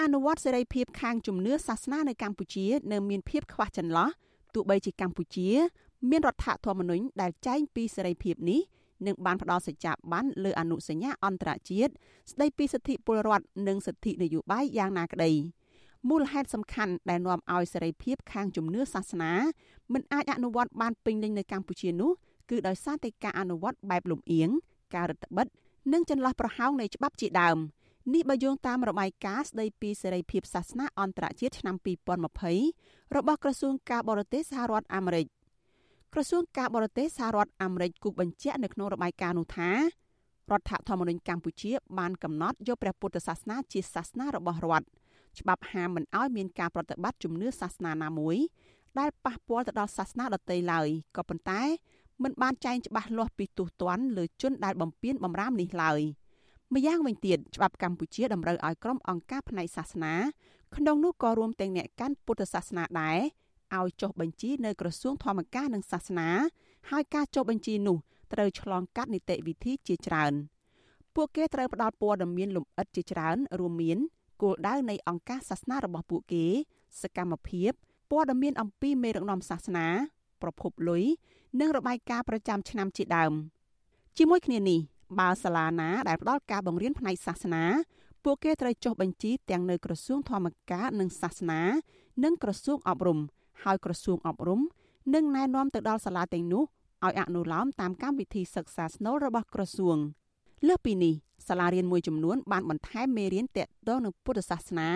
អនុវត្តសេរីភាពខាងជំនឿសាសនានៅកម្ពុជានៅមានភាពខ្វះចន្លោះទោះបីជាកម្ពុជា មានរដ្ឋធម្មនុញ្ញដែលចែងពីសេរីភាពនេះនិងបានផ្ដល់សច្ចាប័នលើអនុសញ្ញាអន្តរជាតិស្ដីពីសិទ្ធិពលរដ្ឋនិងសិទ្ធិនយោបាយយ៉ាងណាក្តីមូលហេតុសំខាន់ដែលនាំឲ្យសេរីភាពខាងជំនឿសាសនាមិនអាចអនុវត្តបានពេញលេញនៅកម្ពុជានោះគឺដោយសារតែការអនុវត្តបែបលំអៀងការរឹតបន្តឹងនិងចន្លោះប្រហោងនៃច្បាប់ជាដើម នេះបើយោងតាមរបាយការណ៍ស្ដីពីសេរីភាពសាសនាអន្តរជាតិឆ្នាំ2020របស់ក្រសួងការបរទេសសហរដ្ឋអាមេរិកក្រសួងការបរទេសសហរដ្ឋអាមេរិកគូបញ្ជាក់នៅក្នុងរបាយការណ៍នោះថារដ្ឋធម្មនុញ្ញកម្ពុជា បានកំណត់យកព្រះពុទ្ធសាសនាជាសាសនារបស់រដ្ឋច្បាប់ហាមមិនឲ្យមានការប្រតិបត្តិជំនឿសាសនាណាមួយ ដែលប៉ះពាល់ទៅដល់សាសនាដទៃឡើយក៏ប៉ុន្តែមិនបានចែងច្បាស់លាស់ពីទោសទណ្ឌលើជនដែលបំពានបំរាមនេះឡើយ ម្យ៉ាងវិញទៀតច្បាប់កម្ពុជាតម្រូវឲ្យក្រុមអង្គការផ្នែកសាសនាក្នុងនោះក៏រួមទាំងអ្នកកាន់ពុទ្ធសាសនាដែរឲ្យចុះបញ្ជីនៅក្រសួងធម្មការនិងសាសនា ហើយការចុះបញ្ជីនោះត្រូវឆ្លងកាត់នីតិវិធីជាច្រើន ពួកគេត្រូវផ្ដល់ព័ត៌មានលម្អិតជាច្រើន រួមមានគោលដៅនៃអង្គការសាសនារបស់ពួកគេ សកម្មភាពព័ត៌មានអំពីមេដឹកនាំសាសនា ប្រភពលុយនិងរបាយការណ៍ប្រចាំឆ្នាំជាដើម ជាមួយគ្នានេះ បើសាលាណាដែលផ្ដល់ការបង្រៀនផ្នែកសាសនាពួកគេត្រូវចុះបញ្ជីទាំងនៅក្រសួងធម្មការនិងសាសនា និងក្រសួងអប់រំហើយក្រសួងអប់រំនឹងណែនាំទៅដល់សាលាទាំងនោះឲ្យអនុលោមតាមកម្មវិធីសិក្សាស្នូលរបស់ក្រសួងលើសពីនេះសាលារៀនមួយចំនួនបានបន្ថែមមេរៀនទាក់ទងនឹងពុទ្ធសាសនា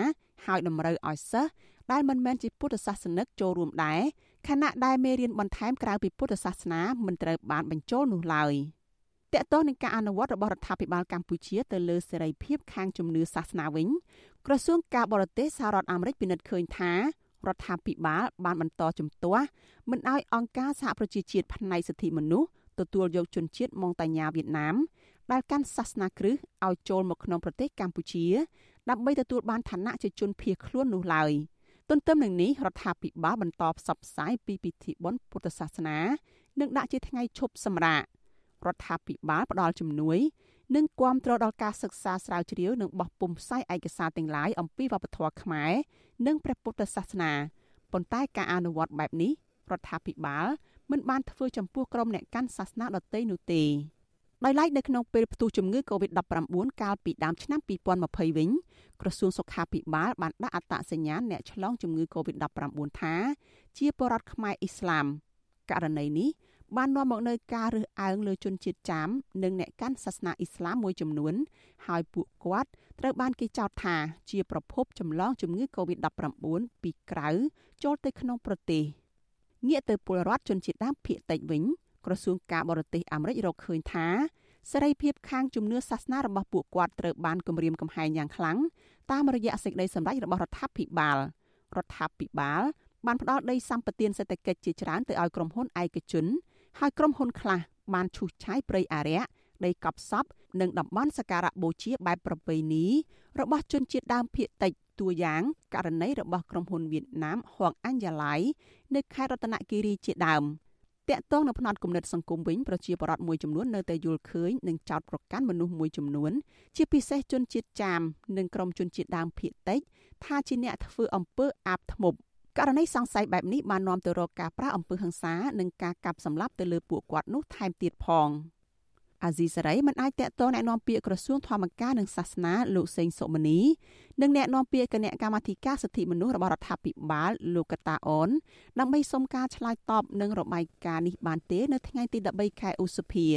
ហើយតម្រូវឲ្យសិស្សដែលមិនមែនជាពុទ្ធសាសនិកចូលរួមដែរខណៈដែលមេរៀនបន្ថែមក្រៅពីពុទ្ធសាសនាមិនត្រូវបានបញ្ចូលនោះឡើយ តកតោះនឹងការអនុវត្តរបស់រដ្ឋាភិបាលកម្ពុជាទៅលើសេរីភាពខាងជំនឿសាសនាវិញក្រសួងការបរទេសសហរដ្ឋអាមេរិកពិនិត្យឃើញថារដ្ឋាភិបាលបានបន្តជំទាស់មិនឲ្យអង្គការសហប្រជាជាតិផ្នែកសិទ្ធិមនុស្សទទួលយកជនជាតិម៉ុងតាញ៉ាវៀតណាមដែលកាន់សាសនាគ្រឹះឲ្យចូលមកក្នុងប្រទេសកម្ពុជាដើម្បីទទួលបានឋានៈជាជនភៀសខ្លួននោះឡើយទន្ទឹមនឹងនេះរដ្ឋាភិបាលបន្តផ្សព្វផ្សាយពីពិធីបុណ្យពុទ្ធសាសនា និងដាក់ជាថ្ងៃឈប់សម្រាក រដ្ឋាភិបាលផ្ដល់ជំនួយ និងគាំទ្រដល់ការសិក្សាស្រាវជ្រាវនិងបោះពុម្ពផ្សាយឯកសារទាំងឡាយអំពីវប្បធម៌ខ្មែរនិងព្រះពុទ្ធសាសនាប៉ុន្តែការអនុវត្តបែបនេះរដ្ឋាភិបាលមិនបានធ្វើចំពោះក្រុមអ្នកកាន់សាសនាដទៃនោះទេដោយឡែកនៅក្នុងពេលផ្ទុះជំងឺ Covid-19 កាលពីដើមឆ្នាំ2020វិញក្រសួងសុខាភិបាលបានដាក់អត្តសញ្ញាណអ្នកឆ្លងជំងឺ Covid-19 ថា ជាបរិវត្តខ្មែរអ៊ីស្លាមករណីនេះ បាននាំមកនូវការរើសអើងលើជនជាតិចាម និងអ្នកកាន់សាសនាអ៊ីស្លាមមួយចំនួន ហើយពួកគាត់ត្រូវបានគេចោទថាជាប្រភពចម្លងជំងឺ Covid-19 ពីក្រៅចូលទៅក្នុងប្រទេសងាកទៅពលរដ្ឋជនជាតិដើមភាគតិចវិញក្រសួងការបរទេសអាមេរិករកឃើញថាសេរីភាពខាងជំនឿសាសនារបស់ពួកគាត់ត្រូវបានគំរាមកំហែងយ៉ាងខ្លាំងតាមរយៈសេចក្តីសម្រេចរបស់រដ្ឋាភិបាលរដ្ឋាភិបាលបានផ្ដល់ដីសម្បត្តិសេដ្ឋកិច្ចជាច្រើនទៅឲ្យក្រុមហ៊ុនឯកជន ហើយក្រុមហ៊ុនខ្លះបានឈូសឆាយព្រៃអារក្សដីកប់សពនិងតំបន់សក្ការៈបូជាបែបប្រពៃណីរបស់ជនជាតិដើមភាគតិចតួយ៉ាងករណីរបស់ក្រុមហ៊ុនវៀតណាមហួងអញ្ញឡៃនៅខេត្តរតនគិរីជាដើមតាក់ទងនៅផ្នែកគំនិតសង្គមវិញប្រជាពលរដ្ឋមួយចំនួននៅតែយល់ឃើញនិងចោទប្រកាន់មនុស្សមួយចំនួន ជាពិសេសជនជាតិចាមនិងក្រុមជនជាតិដើមភាគតិចថាជាអ្នកធ្វើអំពើអាបធ្មប់ ករណីសង្ស័យបែបនេះបាននាំទៅរកការប្រាអំពើហិង្សានិងការកាប់សម្លាប់ទៅលើពួកគាត់នោះថែមទៀតផងអាស៊ីសេរីមិនអាចតកតងណែនាំពាក្យក្រសួងធម្មការនិងសាសនាលោកសេងសុមនីនិងណែនាំពាក្យគណៈកម្មាធិការសិទ្ធិមនុស្សរបស់រដ្ឋាភិបាលលោកកតាអនដើម្បីសុំការឆ្លើយតបនឹងរបាយការណ៍នេះបានទេ នៅថ្ងៃទី13ខែឧសភា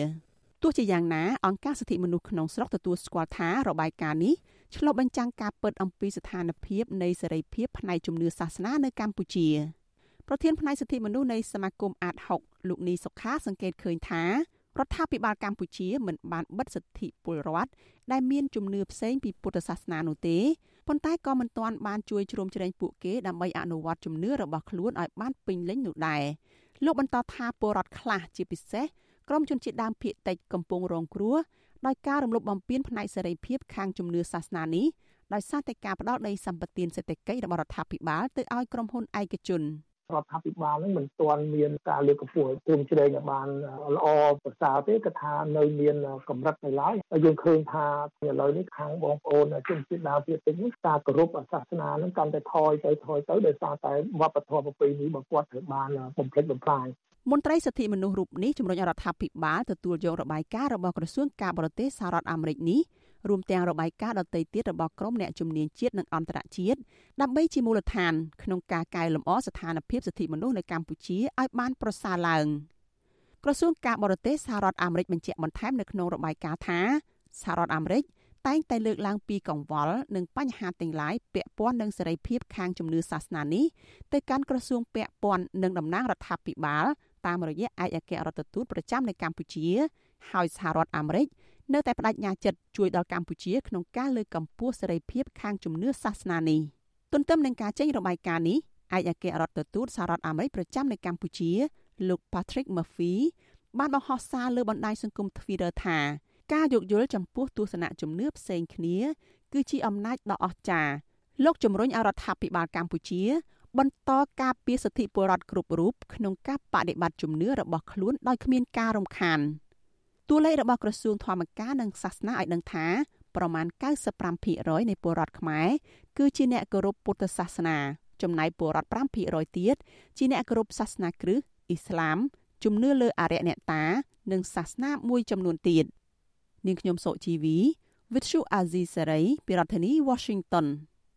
ទោះជាយ៉ាងណាអង្គការសិទ្ធិមនុស្សក្នុងស្រុកទទួលស្គាល់ថារបាយការណ៍នេះឆ្លុះបញ្ចាំងការពិតអំពីស្ថានភាពនៃសេរីភាពផ្នែកជំនឿសាសនានៅកម្ពុជាប្រធានផ្នែកសិទ្ធិមនុស្សនៃសមាគមអាត6លោកនីសុខាសង្កេតឃើញថារដ្ឋាភិបាលកម្ពុជាមិនបានបិទសិទ្ធិពលរដ្ឋដែលមានជំនឿផ្សេងពីពុទ្ធសាសនានោះទេប៉ុន្តែក៏មិនទាន់បានជួយជ្រោមជ្រែងពួកគេដើម្បីអនុវត្តជំនឿរបស់ខ្លួនឲ្យបានពេញលេញនោះដែរលោកបន្តថាពលរដ្ឋខ្លះជាពិសេស ក្រុមជនជាតិដើមភាគតិចកំពុងរងគ្រោះដោយការរំលោភបំពានផ្នែកសេរីភាពខាងជំនឿសាសនានេះដោយសារតែការផ្ដោតដីសម្បត្តិសេដ្ឋកិច្ចរបស់រដ្ឋាភិបាលទៅឲ្យក្រុមហ៊ុនឯកជនរដ្ឋាភិបាលនឹងមិនទាន់មានការលើកកម្ពស់ព្រមជ្រែងឲ្យបានល្អប្រសើរទេគឺថានៅមានកម្រិតនៅឡើយហើយយើងឃើញថាឥឡូវនេះខាងបងប្អូនជនជាតិដើមភាគតិចនេះការគោរពសាសនានឹងកាន់តែថយទៅថយទៅដោយសារតែវប្បធម៌ប្រពៃណីរបស់គាត់ត្រូវបានបំផ្លិចបំផ្លាញ មន្ត្រីសិទ្ធិមនុស្សរូបនេះជំរុញរដ្ឋាភិបាលទទួលយករបាយការណ៍របស់ក្រសួងការបរទេសសហរដ្ឋអាមេរិកនេះរួមទាំងរបាយការណ៍ដទៃទៀតរបស់ក្រុមអ្នកជំនាញជាតិនិងអន្តរជាតិដើម្បីជាមូលដ្ឋានក្នុងការកែលម្អស្ថានភាពសិទ្ធិមនុស្សនៅកម្ពុជាឲ្យបានប្រសើរឡើងក្រសួងការបរទេសសហរដ្ឋអាមេរិកបញ្ជាក់បន្ថែមនៅក្នុងរបាយការណ៍ថាសហរដ្ឋអាមេរិកតែងតែលើកឡើងពីកង្វល់និងបញ្ហាទាំងឡាយពាក់ព័ន្ធនឹងសេរីភាពខាងជំនឿសាសនានេះទៅកាន់ក្រសួងពាក់ព័ន្ធនឹងតំណាងរដ្ឋាភិបាល តាមរយៈឯកអគ្គរដ្ឋទូតប្រចាំនៅកម្ពុជា ហើយសហរដ្ឋអាមេរិកនៅតែបដិញ្ញាចិត្តជួយដល់កម្ពុជាក្នុងការលើកកម្ពស់សេរីភាពខាងជំនឿសាសនានេះទន្ទឹមនឹងការចេញរបាយការណ៍នេះឯកអគ្គរដ្ឋទូតសហរដ្ឋអាមេរិកប្រចាំនៅកម្ពុជាលោក Patrick Murphy បានបង្ហោះសារលើបណ្ដាញសង្គម Twitter ថាការយោគយល់ចំពោះទស្សនៈជំនឿផ្សេងគ្នា គឺជាអំណាចដ៏អស្ចារ្យលោកជំរុញឲ្យរដ្ឋាភិបាលកម្ពុជា បន្តការពារសិទ្ធិពលរដ្ឋគ្រប់រូបក្នុងការបដិបត្តិជំនឿរបស់ខ្លួនដោយគ្មានការរំខាន។តួលេខរបស់ក្រសួងធម្មការនិងសាសនាឲ្យដឹងថាប្រមាណ95%នៃពលរដ្ឋខ្មែរគឺជាអ្នកគោរពពុទ្ធសាសនា ចំណែកពលរដ្ឋ5%ទៀតជាអ្នកគោរពសាសនាគ្រិស្តអ៊ីស្លាមជំនឿលើអរិយអ្នកតា និងសាសនាមួយចំនួនទៀតនាងខ្ញុំសុជីវី With Shu Azizi Saray ពីរដ្ឋធានី Washington